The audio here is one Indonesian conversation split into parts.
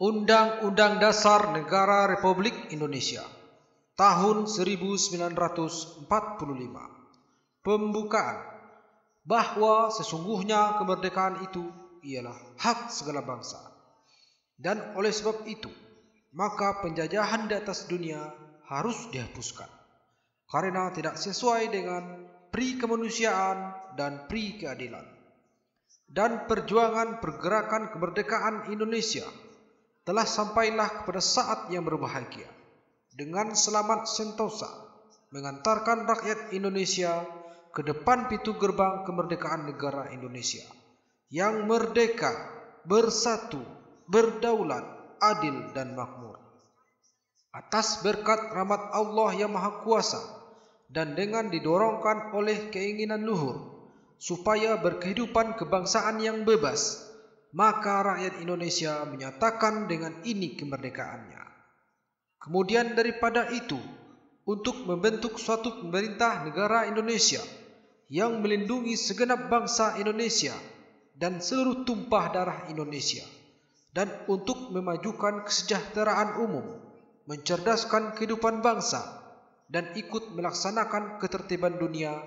Undang-Undang Dasar Negara Republik Indonesia tahun 1945 Pembukaan. Bahwa sesungguhnya kemerdekaan itu ialah hak segala bangsa. Dan oleh sebab itu maka penjajahan di atas dunia harus dihapuskan. Karena tidak sesuai dengan pri kemanusiaan dan pri keadilan. Dan perjuangan pergerakan kemerdekaan Indonesia telah sampailah kepada saat yang berbahagia dengan selamat sentosa mengantarkan rakyat Indonesia ke depan pintu gerbang kemerdekaan negara Indonesia yang merdeka, bersatu, berdaulat, adil dan makmur. Atas berkat rahmat Allah yang Maha Kuasa dan dengan didorongkan oleh keinginan luhur supaya berkehidupan kebangsaan yang bebas, maka rakyat Indonesia menyatakan dengan ini kemerdekaannya. Kemudian daripada itu, untuk membentuk suatu pemerintah negara Indonesia yang melindungi segenap bangsa Indonesia dan seluruh tumpah darah Indonesia, dan untuk memajukan kesejahteraan umum, mencerdaskan kehidupan bangsa, dan ikut melaksanakan ketertiban dunia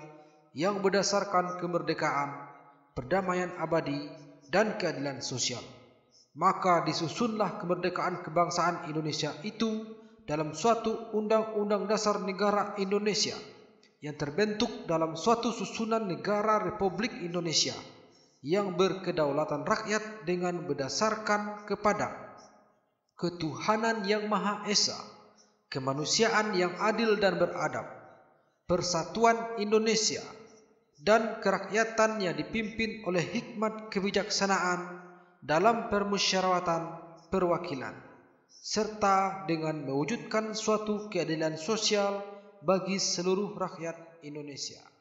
yang berdasarkan kemerdekaan, perdamaian abadi, dan keadilan sosial. Maka disusunlah kemerdekaan kebangsaan Indonesia itu dalam suatu undang-undang dasar negara Indonesia yang terbentuk dalam suatu susunan negara Republik Indonesia yang berkedaulatan rakyat dengan berdasarkan kepada ketuhanan yang Maha Esa, kemanusiaan yang adil dan beradab, persatuan Indonesia, dan kerakyatannya dipimpin oleh hikmat kebijaksanaan dalam permusyawaratan perwakilan serta dengan mewujudkan suatu keadilan sosial bagi seluruh rakyat Indonesia.